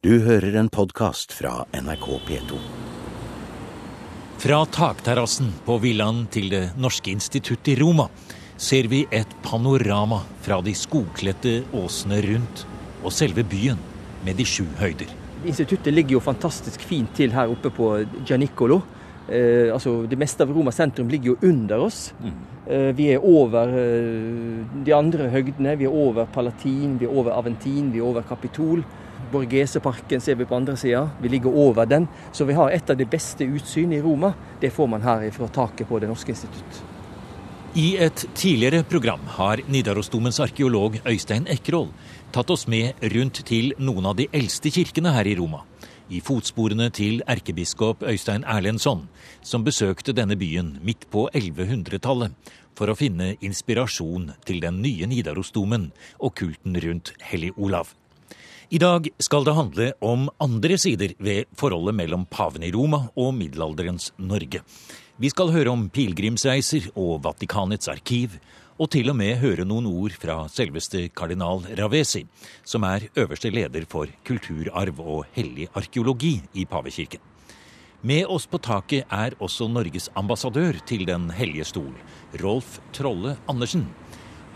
Du hører en podkast fra NRK P2. Fra takterrassen på villaen til Det norske institutt i Roma ser vi et panorama fra de skogkledte åsene rundt og selve byen med de sju høyder. Instituttet ligger jo fantastisk fint til her oppe på Gianicolo. Eh, altså Det meste av Roma sentrum ligger jo under oss. Eh, vi er over eh, de andre høgdene. Vi er over Palatin, vi er over Aventin, vi er over Kapitol. Borgeseparken ser vi på andre sida. Vi ligger over den. Så vi har et av de beste utsyn i Roma. Det får man her fra taket på Det norske institutt. I et tidligere program har Nidarosdomens arkeolog Øystein Ekroll tatt oss med rundt til noen av de eldste kirkene her i Roma. I fotsporene til erkebiskop Øystein Erlendsson, som besøkte denne byen midt på 1100-tallet for å finne inspirasjon til den nye Nidarosdomen og kulten rundt Hellig Olav. I dag skal det handle om andre sider ved forholdet mellom paven i Roma og middelalderens Norge. Vi skal høre om pilegrimsreiser og Vatikanets arkiv, og til og med høre noen ord fra selveste kardinal Ravesi, som er øverste leder for kulturarv og hellig arkeologi i pavekirken. Med oss på taket er også Norges ambassadør til Den hellige stol, Rolf Trolle Andersen.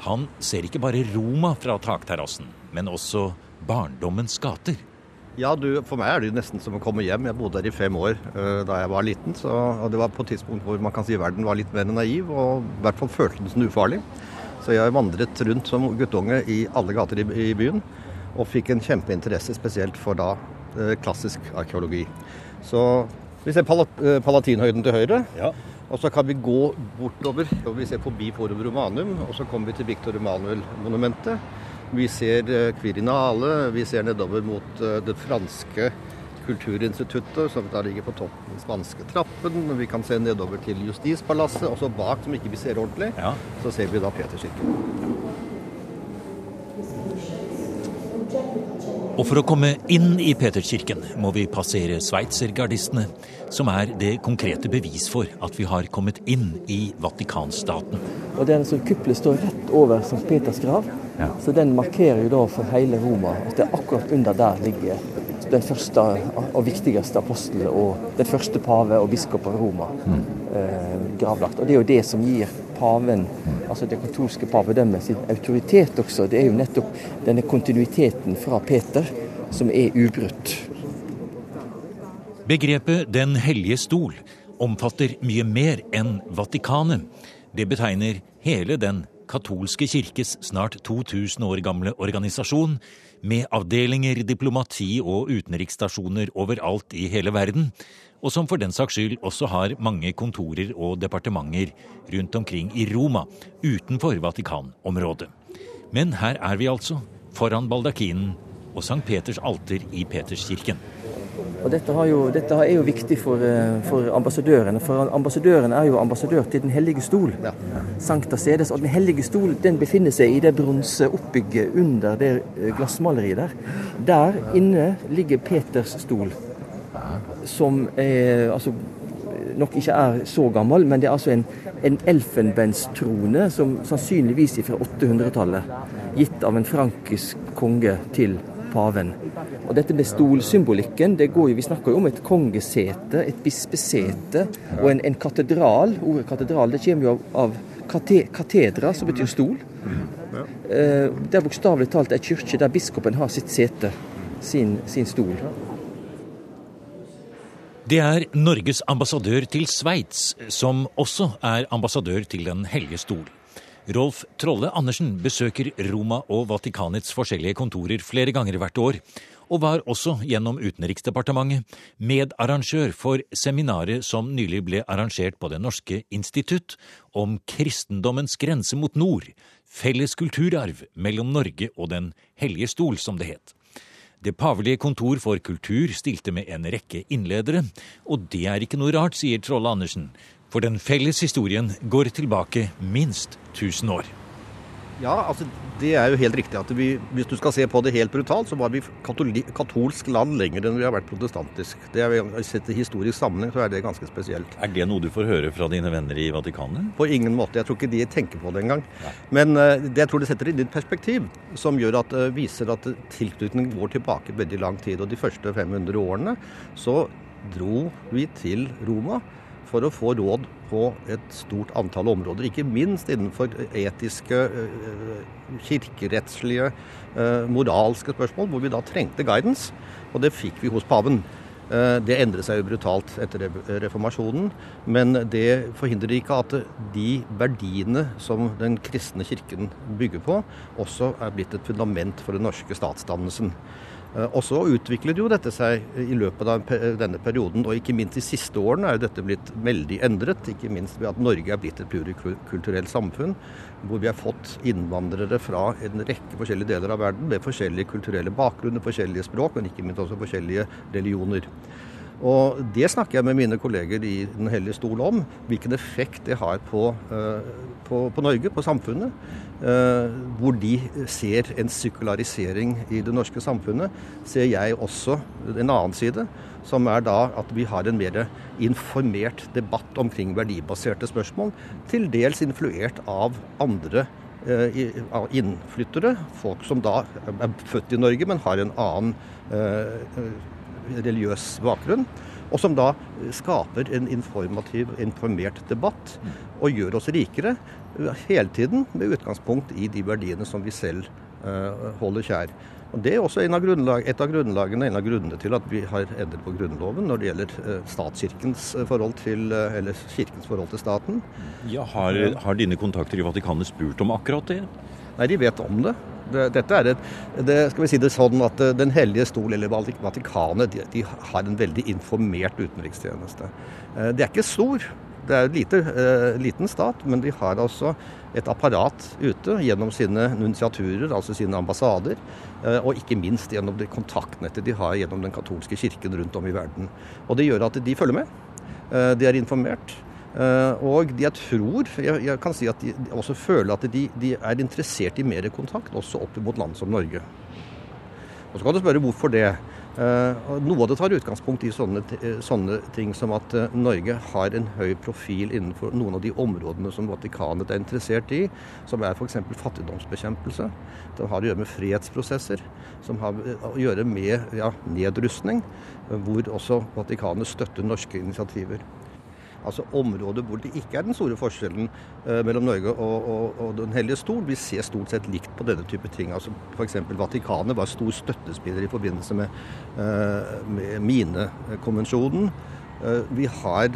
Han ser ikke bare Roma fra takterrassen, men også barndommens gater. Ja, du, For meg er det jo nesten som å komme hjem. Jeg bodde her i fem år uh, da jeg var liten. Så, og Det var på et tidspunkt hvor man kan si verden var litt mer naiv, og i hvert fall følte den som ufarlig. Så jeg vandret rundt som guttunge i alle gater i, i byen, og fikk en kjempeinteresse spesielt for da uh, klassisk arkeologi. Så vi ser Pal uh, Palatinhøyden til høyre. Ja. Og så kan vi gå bortover, og vi ser forbi Forum Romanum, og så kommer vi til Victor Emanuel-monumentet. Vi ser Quirinale, vi ser nedover mot det franske kulturinstituttet, som da ligger på toppen den spanske trappen. Vi kan se nedover til Justispalasset, og så bak, som ikke vi ser ordentlig, Ja. så ser vi da Peterskirken. Og for å komme inn i Peterskirken må vi passere sveitsergardistene, som er det konkrete bevis for at vi har kommet inn i Vatikanstaten. Og den Kuplet står rett over St. Peters grav, så den markerer jo da for hele Roma at det er akkurat under der ligger den første og viktigste apostel og den første pave og biskop av Roma eh, gravlagt. Og det er jo det som gir paven, altså det katolske pavedømmet, sin autoritet også. Det er jo nettopp denne kontinuiteten fra Peter som er ubrutt. Begrepet Den hellige stol omfatter mye mer enn Vatikanet. Det betegner hele den katolske kirkes snart 2000 år gamle organisasjon, med avdelinger, diplomati og utenriksstasjoner overalt i hele verden, og som for den saks skyld også har mange kontorer og departementer rundt omkring i Roma, utenfor Vatikan-området. Men her er vi altså, foran baldakinen og Sankt Peters alter i Peterskirken. Og dette, har jo, dette er jo viktig for, eh, for ambassadørene. For ambassadøren er jo ambassadør til Den hellige stol. Sankta Sedes. Og Den hellige stol den befinner seg i det bronseoppbygget under det eh, glassmaleriet der. Der inne ligger Peters stol. Som er, altså, nok ikke er så gammel, men det er altså en, en elfenbenstrone som sannsynligvis er fra 800-tallet. Gitt av en frankisk konge til paven. Og dette med stolsymbolikken, det går jo, vi snakker jo om et kongesete, et bispesete og en, en katedral. Ordet katedral det kommer jo av, av kate, katedra, som betyr stol. Eh, det er bokstavelig talt ei kirke der biskopen har sitt sete, sin, sin stol. Det er Norges ambassadør til Sveits, som også er ambassadør til Den hellige stol. Rolf Trolle Andersen besøker Roma og Vatikanets forskjellige kontorer flere ganger hvert år, og var også gjennom Utenriksdepartementet medarrangør for seminaret som nylig ble arrangert på Det norske institutt om kristendommens grense mot nord, felles kulturarv mellom Norge og Den hellige stol, som det het. Det pavelige kontor for kultur stilte med en rekke innledere, og det er ikke noe rart, sier Trolle Andersen, for den felles historien går tilbake minst 1000 år. Ja, altså det er jo helt riktig. at vi, Hvis du skal se på det helt brutalt, så var vi katolsk land lenger enn vi har vært protestantisk. Det er, Sett i historisk sammenheng så er det ganske spesielt. Er det noe du får høre fra dine venner i Vatikanet? På ingen måte. Jeg tror ikke de tenker på det engang. Men uh, det, jeg tror det setter inn et perspektiv som gjør at, uh, viser at tilknytningen går tilbake veldig lang tid. Og de første 500 årene så dro vi til Roma for å få råd på et stort antall områder. Ikke minst innenfor etiske, eh, kirkerettslige, eh, moralske spørsmål, hvor vi da trengte guidance. Og det fikk vi hos paven. Eh, det endret seg jo brutalt etter reformasjonen, men det forhindrer ikke at de verdiene som den kristne kirken bygger på, også er blitt et fundament for den norske statsdannelsen. Eh, og så utviklet jo dette seg i løpet av denne perioden, og ikke minst de siste årene er dette blitt veldig endret. Ikke minst ved at Norge er blitt et plurikulturelt samfunn, hvor vi har fått innvandrere fra en rekke forskjellige deler av verden med forskjellige kulturelle bakgrunner, forskjellige språk, men ikke minst også forskjellige religioner. Og Det snakker jeg med mine kolleger i Den hellige stol om. Hvilken effekt det har på, uh, på, på Norge, på samfunnet. Uh, hvor de ser en sykularisering i det norske samfunnet, ser jeg også en annen side. Som er da at vi har en mer informert debatt omkring verdibaserte spørsmål. Til dels influert av andre uh, innflyttere. Folk som da er født i Norge, men har en annen religiøs bakgrunn. Og som da skaper en informativ, informert debatt, og gjør oss rikere hele tiden med utgangspunkt i de verdiene som vi selv uh, holder kjær. Og Det er også av grunnlag, et av grunnlagene, en av grunnene til at vi har endret på Grunnloven når det gjelder uh, statskirkens forhold til, eller kirkens forhold til staten. Ja, har, har dine kontakter i Vatikanet spurt om akkurat det? Nei, de vet om det. Dette er et, det, skal vi si det sånn at eh, Den hellige stol eller Vatikanet de, de har en veldig informert utenrikstjeneste. Eh, det er ikke stor, det er en lite, uh, liten stat, men de har altså et apparat ute gjennom sine nunciaturer, altså sine ambassader, og ikke minst gjennom det kontaktnettet de har gjennom den katolske kirken rundt om i verden. Og Det gjør at de følger med. De er informert. Eh, og jeg tror, jeg, kan si at de også føler at de, de, er interessert i mer kontakt, også opp mot land som Norge. Og Så kan du spørre hvorfor det. Eh, noe av det tar utgangspunkt i sånne, sånne, ting som at eh, Norge har en høy profil innenfor noen av de områdene som Vatikanet er interessert i, som er f.eks. fattigdomsbekjempelse. Det har å gjøre med fredsprosesser, som har å gjøre med ja, nedrustning, hvor også Vatikanet støtter norske initiativer altså områder hvor det ikke er den store forskjellen eh, mellom Norge og, og, og, Den hellige stol. Vi ser stort sett likt på denne type ting. altså F.eks. Vatikanet var stor støttespiller i forbindelse med, eh, med Minekonvensjonen. Eh, vi har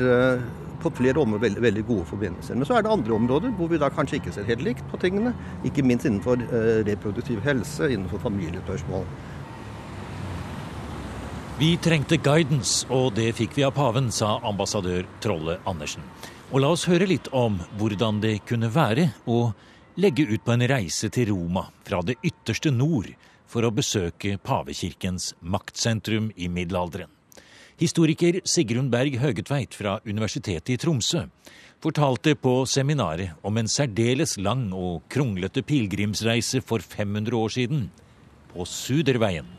på flere områder veldig, veldig, gode forbindelser. Men så er det andre områder hvor vi da kanskje ikke ser helt likt på tingene. Ikke minst innenfor reproduktiv helse, innenfor familiespørsmål. Vi trengte guidance, og det fikk vi av paven, sa ambassadør Trolle Andersen. Og la oss høre litt om hvordan det kunne være å legge ut på en reise til Roma fra det ytterste nord for å besøke pavekirkens maktsentrum i middelalderen. Historiker Sigrun Berg Høgetveit fra Universitetet i Tromsø fortalte på seminaret om en særdeles lang og kronglete pilegrimsreise for 500 år siden, på Suderveien.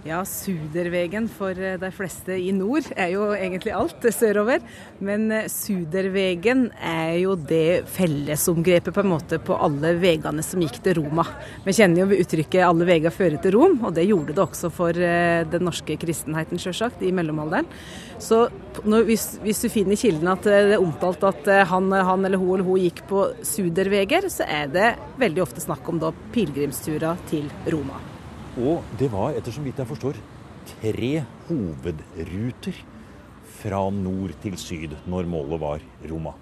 Ja, Sudervegen for eh, de fleste i nord er jo egentlig alt sørover. Men eh, Sudervegen er jo det fellesomgrepet på en måte på alle veiene som gikk til Roma. Vi kjenner jo uttrykket 'alle veier fører til Rom', og det gjorde det også for eh, den norske kristenheten, sjølsagt, i mellomalderen. Så når, hvis, hvis, du finner i kilden at det er omtalt at han, han, eller hun eller hun gikk på Suderveger, så er det veldig ofte snakk om da pilegrimsturer til Roma. Og det var, etter så vidt jeg forstår, tre hovedruter fra nord til syd når målet var Roma.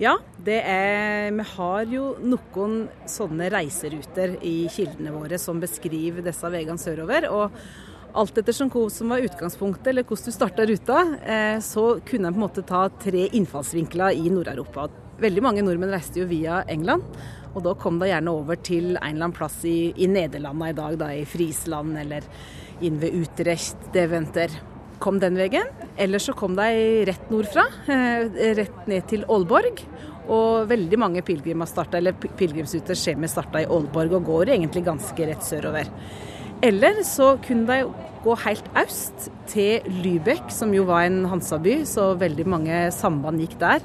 Ja, er, vi har jo noen sånne reiseruter i kildene våre som beskriver disse veiene sørover. og Alt ettersom hva som var utgangspunktet, eller hvordan du starta ruta, eh, så kunne en på en måte ta tre innfallsvinkler i Nord-Europa. Veldig mange nordmenn reiste jo via England. Og da kom de gjerne over til en eller annen plass i, i Nederlanda i dag, da, i Frisland eller inn ved Utrecht, Deventer. kom den veien, eller så kom de rett nordfra, eh, rett ned til Aalborg. Og veldig mange pilegrimer starta, eller starta i Aalborg og går egentlig ganske rett sørover. Eller så kunne de gå helt øst til Lübeck, som jo var en Hansa-by, så veldig mange samband gikk der.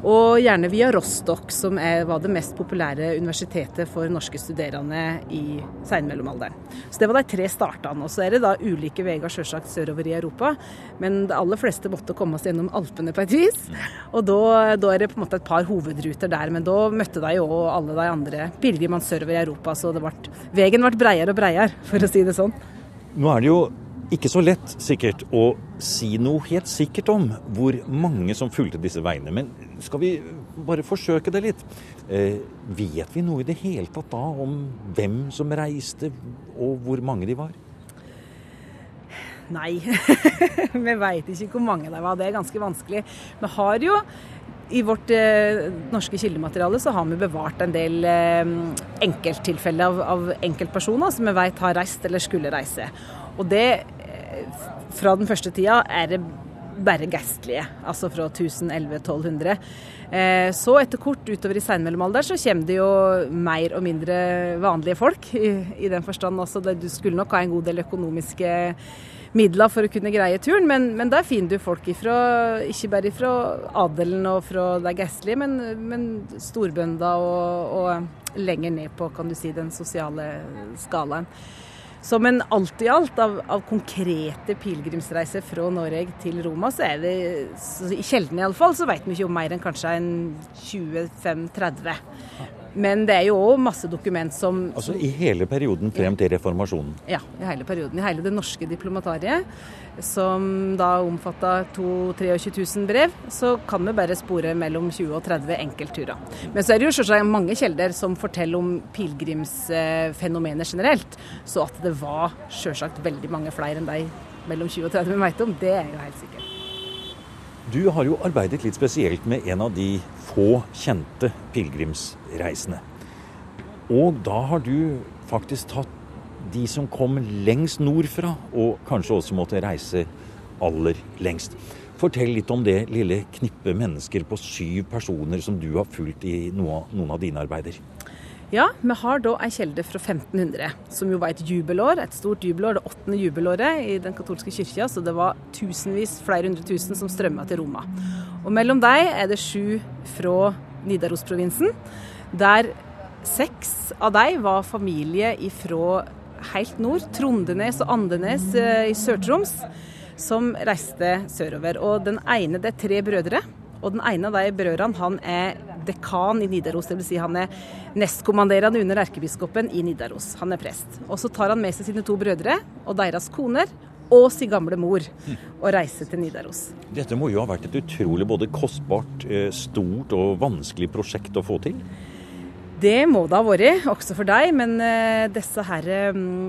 Og gjerne via Rostock, som er, var det mest populære universitetet for norske studerende i seinmellomalderen. Så det var de tre startene. Og så er det da ulike veier selvsagt sørover i Europa, men de aller fleste måtte komme seg gjennom Alpene på et vis. Og da, da, er det på en måte et par hovedruter der, men da møtte de jo alle de andre pilegrimene sørover i Europa, så det ble, veien ble breiere og breiere, for å si det sånn. Nå er det jo ikke så lett sikkert å si noe helt sikkert om hvor mange som fulgte disse veiene. Men skal vi bare forsøke det litt? Eh, vet vi noe i det hele tatt da om hvem som reiste, og hvor mange de var? Nei, vi veit ikke hvor mange det var. Det er ganske vanskelig. Vi har jo i vårt eh, norske kildemateriale så har vi bevart en del eh, enkelttilfeller av, av enkeltpersoner som vi vet har reist eller skulle reise. Og det fra den første tida er det bare gestlige, altså fra 1011-1200. Eh, så etter kort utover i seinmellomalder så kommer det jo mer og mindre vanlige folk, i, i den forstand også. Du skulle nok ha en god del økonomiske midler for å kunne greie turen, men, men der finner du folk ifra, ikke bare fra adelen og fra de gestlige, men, men storbønder og, og lenger ned på kan du si, den sosiale skalaen. Så, men alt i alt, av, av konkrete pilegrimsreiser fra Norge til Roma, så er det så i Kjeldene iallfall, så vet vi ikke om mer enn kanskje en 25-30. Men det er jo òg masse dokument som Altså i hele perioden frem til reformasjonen? Ja, i hele perioden. I hele det norske diplomatariet, som da omfatta 23 000 brev, så kan vi bare spore mellom 20 og 30 enkeltturer. Men så er det jo selvsagt mange kilder som forteller om pilegrimsfenomenet generelt. Så at det var selvsagt veldig mange flere enn de mellom 20 og 30 vi vet om, det er jo helt sikkert. Du har jo arbeidet litt spesielt med en av de få kjente pilegrimsreisene. Og da har du faktisk tatt de som kom lengst nordfra, og kanskje også måtte reise aller lengst. Fortell litt om det lille knippet mennesker på syv personer som du har fulgt i noen av dine arbeider. Ja, vi har da ei kjelde fra 1500, som jo var et jubelår, et stort jubelår, det åttende jubelåret i den katolske kirka, så det var tusenvis, flere hundre tusen som strømma til Roma. Og mellom dem er det sju fra Nidarosprovinsen, der seks av dem var familie fra helt nord, Trondenes og Andenes eh, i Sør-Troms, som reiste sørover. Og den ene, det er tre brødre. Og den ene av de brødrene han er dekan i Nidaros, dvs. Si han er nestkommanderende under erkebiskopen i Nidaros. Han er prest. Og så tar han med seg sine to brødre og deres koner og sin gamle mor og reiser til Nidaros. Dette må jo ha vært et utrolig både kostbart, eh, stort og vanskelig prosjekt å få til? Det må det ha vært, også for deg. Men uh, disse herre um,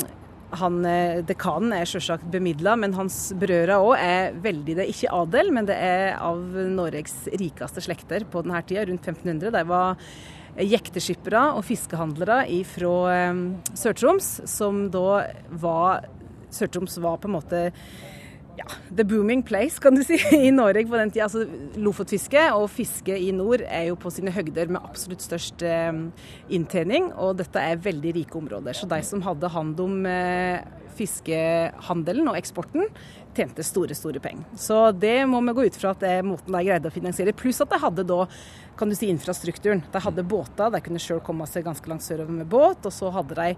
han, eh, Dekanen er selvsagt bemidla, men hans brødre òg er veldig Det er ikke adel, men det er av Norges rikeste slekter på denne tida, rundt 1500. De var jekteskippere og fiskehandlere fra um, Sør-Troms, som da var Sør-Troms var på en måte ja, the booming place, kan du si, i Norge på den tida. Altså, Lofotfiske og fiske i nord er jo på sine høgder med absolutt størst eh, inntjening, og dette er veldig rike områder. Så de som hadde hand om eh, fiskehandelen og eksporten, tjente store, store penger. Så det må vi gå ut fra at det er måten de greide å finansiere. Pluss at de hadde da kan du si, infrastrukturen. De hadde båter, de kunne sjøl komme seg ganske langt sørover med båt. Og så hadde de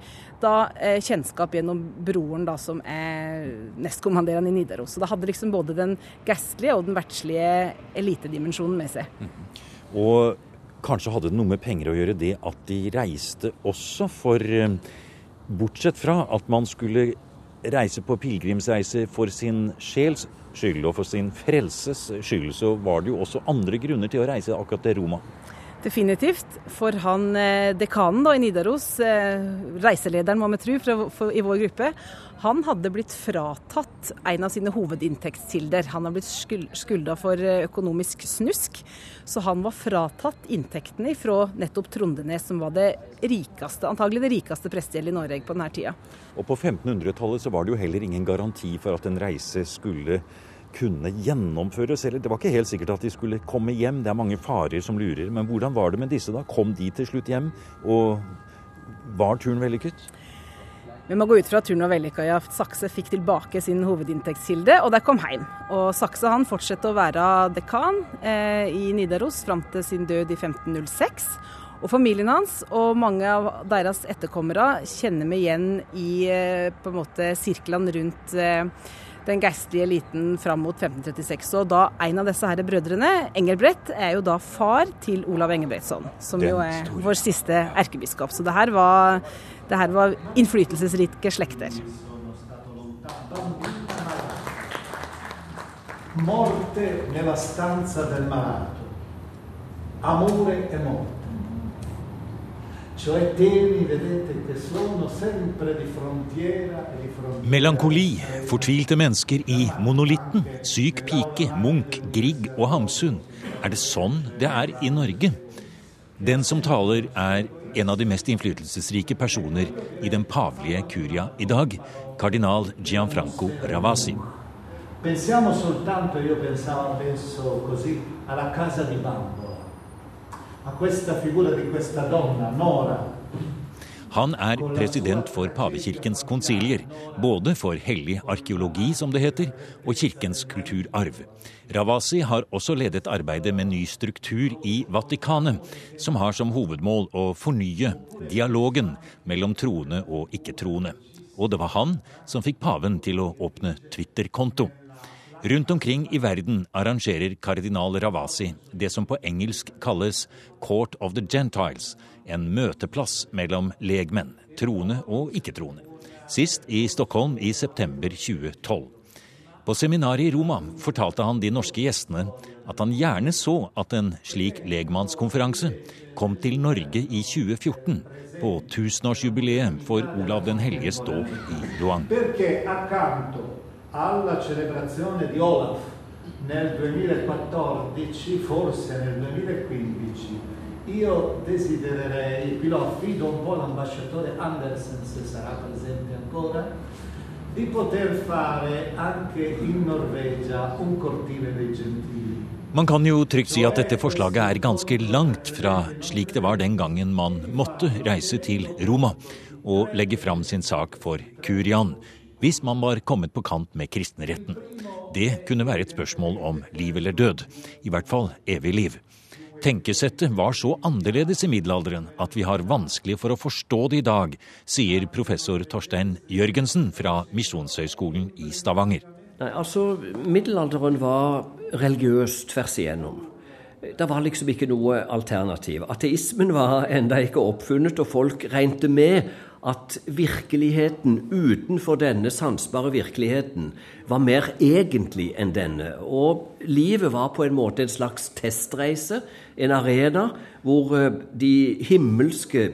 da eh, kjennskap gjennom broren da, som er nestkommanderende i Nidaros. Så de hadde liksom både den gastlige og den verdslige elitedimensjonen med seg. Mm. Og kanskje hadde det noe med penger å gjøre det at de reiste også, for eh, bortsett fra at man skulle reise på pilegrimsreise for sin sjels skyld og for sin frelses skyld, så var det jo også andre grunner til å reise akkurat til Roma. Definitivt. For han eh, dekanen da, i Nidaros, eh, reiselederen må vi tro i vår gruppe, han hadde blitt fratatt en av sine hovedinntektskilder. Han har blitt skylda for eh, økonomisk snusk, så han var fratatt inntektene fra nettopp Trondenes, som var det rikeste, antagelig det rikeste prestegjeldet i Norge på denne tida. Og på 1500-tallet så var det jo heller ingen garanti for at en reise skulle kunne gjennomføres. Eller det var ikke helt sikkert at de skulle komme hjem. Det er mange farer som lurer. Men hvordan var det med disse da? Kom de til slutt hjem? Og var turen vellykket? Vi må gå ut fra at turen var vellykka. Ja. Sakse fikk tilbake sin hovedinntektskilde, og de kom hjem. Og Sakse han fortsatte å være dekan eh, i Nidaros fram til sin død i 1506. Og Familien hans og mange av deres etterkommere kjenner vi igjen i eh, på en måte sirklene rundt eh, den geistlige eliten fram mot 1536. Og da en av disse her brødrene, Engelbrett, er jo da far til Olav Engelbrettsson, som jo er vår siste erkebiskop. Så det her var, det her var innflytelsesrike slekter. Morte nella stanza del malato. Amore e morte. Melankoli, fortvilte mennesker i Monolitten, Syk pike, Munch, Grieg og Hamsun. Er det sånn det er i Norge? Den som taler, er en av de mest innflytelsesrike personer i den pavelige curia i dag, kardinal Gianfranco Ravasi. Pensiamo soltanto, io pensavo adesso così, alla casa di Bambo Han er president for pavekirkens konsilier, både for hellig arkeologi, som det heter, og kirkens kulturarv. Ravasi har også ledet arbeidet med ny struktur i Vatikanet, som har som hovedmål å fornye dialogen mellom troende og ikke-troende. Og det var han som fikk paven til å åpne Twitter-konto. Rundt omkring i verden arrangerer kardinal Ravasi det som på engelsk kalles Court of the Gentiles, en møteplass mellom legmenn, troende og ikke-troende. Sist i Stockholm i september 2012. På seminaret i Roma fortalte han de norske gjestene at han gjerne så at en slik legmannskonferanse kom til Norge i 2014, på tusenårsjubileet for Olav den helliges dåp i Luang alla celebrazione di Olaf nel 2014, forse nel 2015, io desidererei, qui lo affido un po' all'ambasciatore Andersen se sarà presente ancora, di poter fare anche in Norvegia un cortile dei gentili. Man kan jo trygt si at dette forslaget er ganske langt fra slik det var den gangen man måtte reise til Roma og legge fram sin sak for Kurian hvis man var kommet på kant med kristenretten. Det kunne være et spørsmål om liv eller død, i hvert fall evig liv. Tenkesettet var så annerledes i middelalderen at vi har vanskelig for å forstå det i dag, sier professor Torstein Jørgensen fra Misjonshøgskolen i Stavanger. Nei, altså, Middelalderen var religiøs tvers igjennom. Det var liksom ikke noe alternativ. Ateismen var enda ikke oppfunnet, og folk regnet med at virkeligheten utenfor denne sansbare virkeligheten var mer egentlig enn denne. Og livet var på en måte en slags testreise, en arena hvor eh, de himmelske,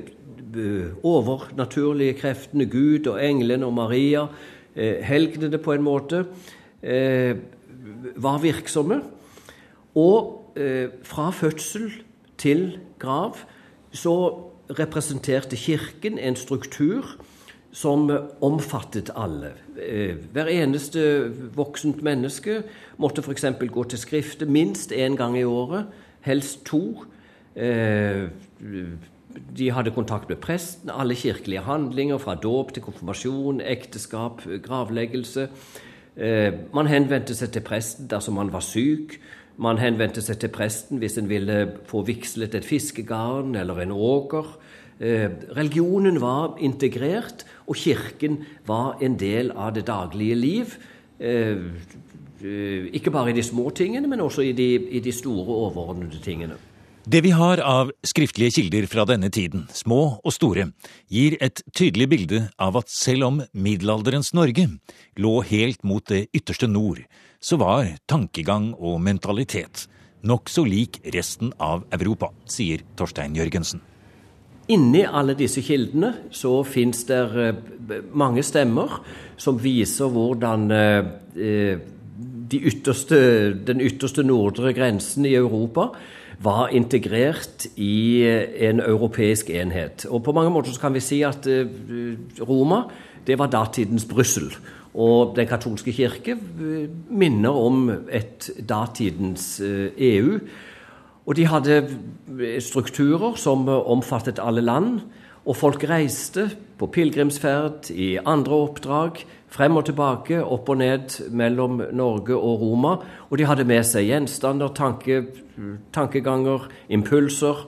eh, overnaturlige kreftene, Gud og englene og Maria, eh, helgenene på en måte, var virksomme. Og fra fødsel til grav så representerte Kirken en struktur som omfattet alle. Eh, hver eneste voksent menneske måtte f.eks. gå til Skriftet minst én gang i året, helst to. Eh, de hadde kontakt med presten. Alle kirkelige handlinger, fra dåp til konfirmasjon, ekteskap, gravleggelse. Eh, man henvendte seg til presten dersom man var syk. Man henvendte seg til presten hvis en ville få vigslet et fiskegarn eller en åker. Eh, religionen var integrert, og kirken var en del av det daglige liv. Eh, eh, ikke bare i de små tingene, men også i de, i de store, overordnede tingene. Det vi har av skriftlige kilder fra denne tiden, små og store, gir et tydelig bilde av at selv om middelalderens Norge lå helt mot det ytterste nord, så var tankegang og mentalitet nokså lik resten av Europa, sier Torstein Jørgensen. Inni alle disse kildene så fins det eh, mange stemmer som viser hvordan eh, de ytterste, den ytterste nordre grensen i Europa var integrert i eh, en europeisk enhet. Og På mange måter kan vi si at Roma det var datidens Brussel. Og Den katolske kirke minner om et datidens EU. E og de hadde eh, strukturer som eh, omfattet alle land. Og folk reiste på pilegrimsferd i andre oppdrag, frem og tilbake, opp og ned mellom Norge og Roma. Og de hadde med seg gjenstander, tanke, tankeganger, impulser.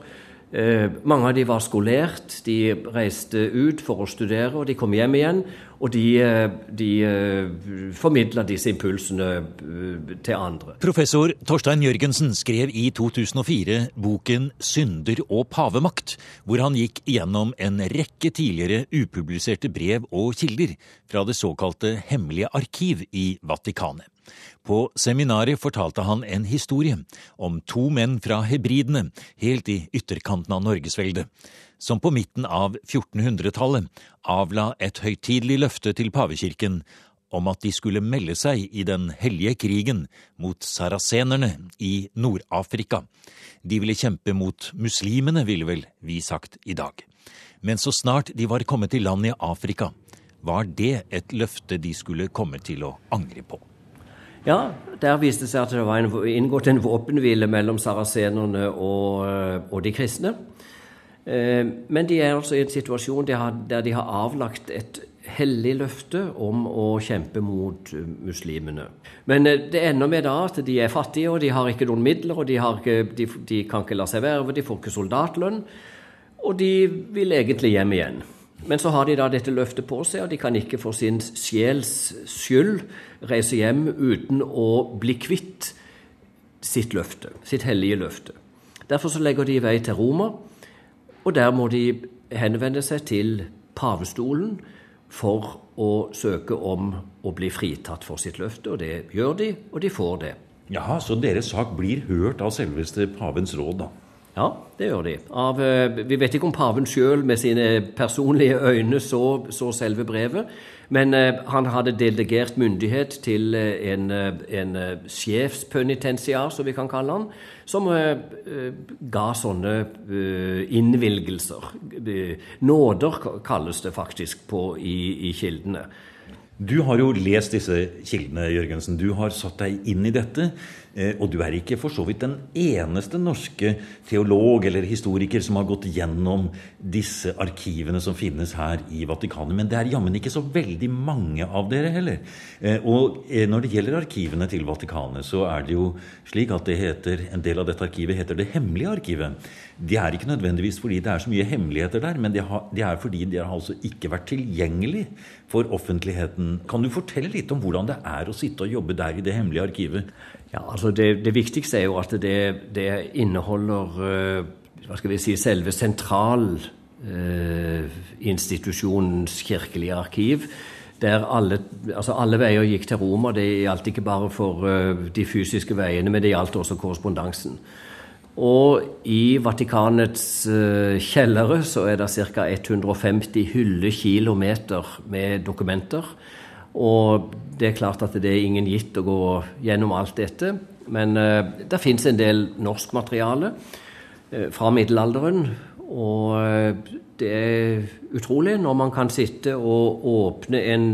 Eh, mange av de var skolert, de reiste ut for å studere, og de kom hjem igjen. Og de, eh, de uh, formidla disse impulsene til andre. Professor Torstein Jørgensen skrev i 2004 boken 'Synder og pavemakt', hvor han gikk gjennom en rekke tidligere upubliserte brev og kilder fra det såkalte Hemmelige arkiv i Vatikanet. På seminaret fortalte han en historie om to menn fra Hebridene, helt i ytterkanten av Norgesveldet som på midten av 1400-tallet avla et høytidelig løfte til pavekirken om at de skulle melde seg i den hellige krigen mot sarasenerne i Nord-Afrika. De ville kjempe mot muslimene, ville vel vi sagt i dag. Men så snart de var kommet til land i Afrika, var det et løfte de skulle komme til å angre på. Ja, der viste det seg at det var inngått en våpenhvile mellom sarasenerne og, og de kristne. Eh, men de er altså i en situasjon der de har avlagt et hellig løfte om å kjempe mot eh, muslimene. Men eh, det ender med da at de er fattige, og de har ikke noen midler, og de, ikke, de, de kan ikke la seg verve, de får ikke soldatlønn, og de vil egentlig hjem igjen. Men så har de da dette løftet på seg, og de kan ikke for sin sjels skyld reise hjem uten å bli kvitt sitt løfte, sitt hellige løfte. Derfor så legger de i vei til Roma. Og der må de henvende seg til pavestolen for å søke om å bli fritatt for sitt løfte. Og det gjør de, og de får det. Jaha, Så deres sak blir hørt av selveste pavens råd, da? Ja, det gjør de. Av, eh, vi vet ikke om paven sjøl med sine personlige øyne så, så selve brevet, men uh, han hadde delegert myndighet til uh, en, en sjefspenitensiar, som vi kan kalle han, som ga sånne innvilgelser. Nåder kalles det faktisk på, i, i kildene. Du har jo lest disse kildene, Jørgensen. Du har satt deg inn i dette. Eh, og du er ikke for så vidt den eneste norske teolog eller historiker som har gått gjennom disse arkivene som finnes her i Vatikanet. Men det er jammen ikke så veldig mange av dere heller. Eh, og eh, når det gjelder arkivene til Vatikanet, så er det jo slik at det heter, en del av dette arkivet heter Det hemmelige arkivet. Det er ikke nødvendigvis fordi det er så mye hemmeligheter der, men det, er fordi det har altså ikke vært tilgjengelig for offentligheten. Kan du fortelle litt om hvordan det er å sitte og jobbe der i Det hemmelige arkivet? Ja, altså det, det, viktigste er jo at det, det inneholder uh, hva skal vi si, selve sentralinstitusjonens eh, kirkelige arkiv. Der alle, altså alle, veier gikk til Roma. Det gjaldt ikke bare for uh, de fysiske veiene, men det gjaldt også korrespondansen. Og i Vatikanets uh, kjellere så er det ca. 150 hyllekilometer med dokumenter. Og det er klart at det er ingen gitt å gå gjennom alt dette. Men uh, det fins en del norsk materiale uh, fra middelalderen. Og det er utrolig når man kan sitte og åpne en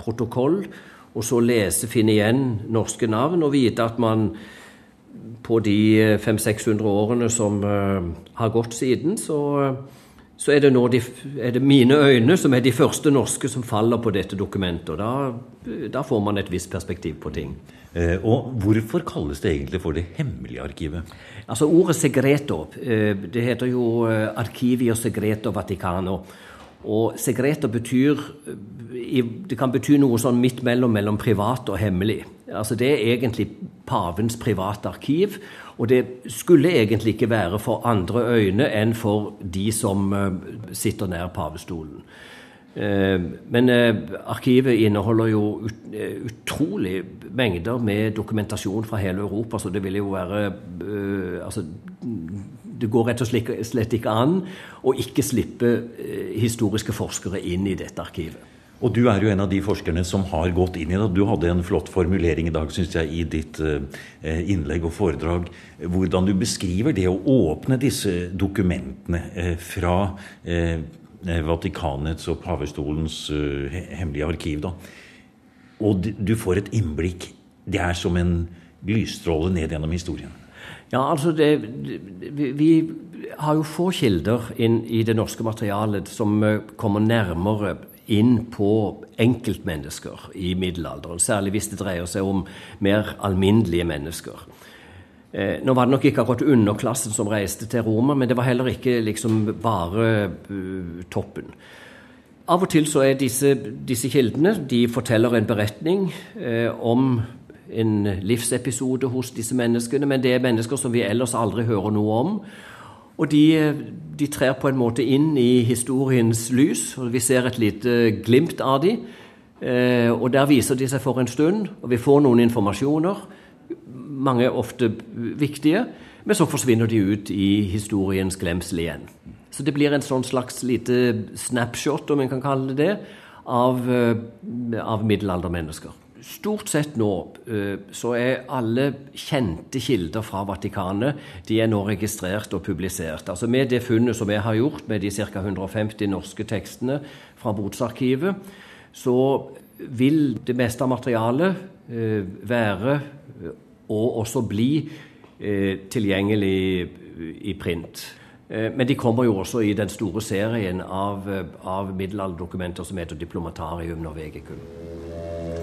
protokoll, og så lese, finne igjen norske navn, og vite at man på de 500-600 årene som har gått siden, så så er det nå de, er det mine øyne som er de første norske som faller på dette dokumentet. og Da, da får man et visst perspektiv på ting. Eh, og Hvorfor kalles det egentlig for Det hemmelige arkivet? Altså Ordet segreto eh, Det heter jo Arkivio Segreto Vaticano. Og segreto betyr eh, Det kan bety noe sånn midt mellom, mellom privat og hemmelig. Altså Det er egentlig pavens private arkiv. Og det skulle egentlig ikke være for andre øyne enn for de som eh, sitter nær pavestolen. Men arkivet inneholder jo utrolig mengder med dokumentasjon fra hele Europa, så det vil jo være altså, det går rett og slett ikke an å ikke slippe historiske forskere inn i dette arkivet. Og du er jo en av de forskerne som har gått inn i det. Du hadde en flott formulering i dag, syns jeg, i ditt eh, innlegg og foredrag. Hvordan du beskriver det å åpne disse dokumentene eh, fra eh, Vatikanets og pavestolens hemmelige arkiv. Da. Og du får et innblikk. Det er som en lysstråle ned gjennom historien. Ja, altså det, vi, har jo få kilder inn i det norske materialet som kommer nærmere inn på enkeltmennesker i middelalderen, særlig hvis det dreier seg om mer alminnelige mennesker. Eh, nå var det nok ikke akkurat underklassen som reiste til Roma, men det var heller ikke liksom bare uh, toppen. Av og til så er disse, disse kildene de forteller en beretning eh, om en livsepisode hos disse menneskene, men det er mennesker som vi ellers aldri hører noe om. Og de, de trer på en måte inn i historiens lys, og vi ser et lite glimt av dem. Eh, og der viser de seg for en stund, og vi får noen informasjoner. Mange ofte viktige, men så forsvinner de ut i historiens glemsel igjen. Så det blir en sånn slags lite snapshot, om en kan kalle det det, av, eh, av middelaldermennesker. Stort sett nå eh, så er alle kjente kilder fra Vatikanet de er nå registrert og publisert. Altså Med det funnet som jeg har gjort med de ca. 150 norske tekstene fra Botsarkivet, så vil det meste av materialet eh, være eh, og også bli tilgjengelig i print. Men de kommer jo også i den store serien av, av middelalderdokumenter som heter Diplomatarium Norvegicum.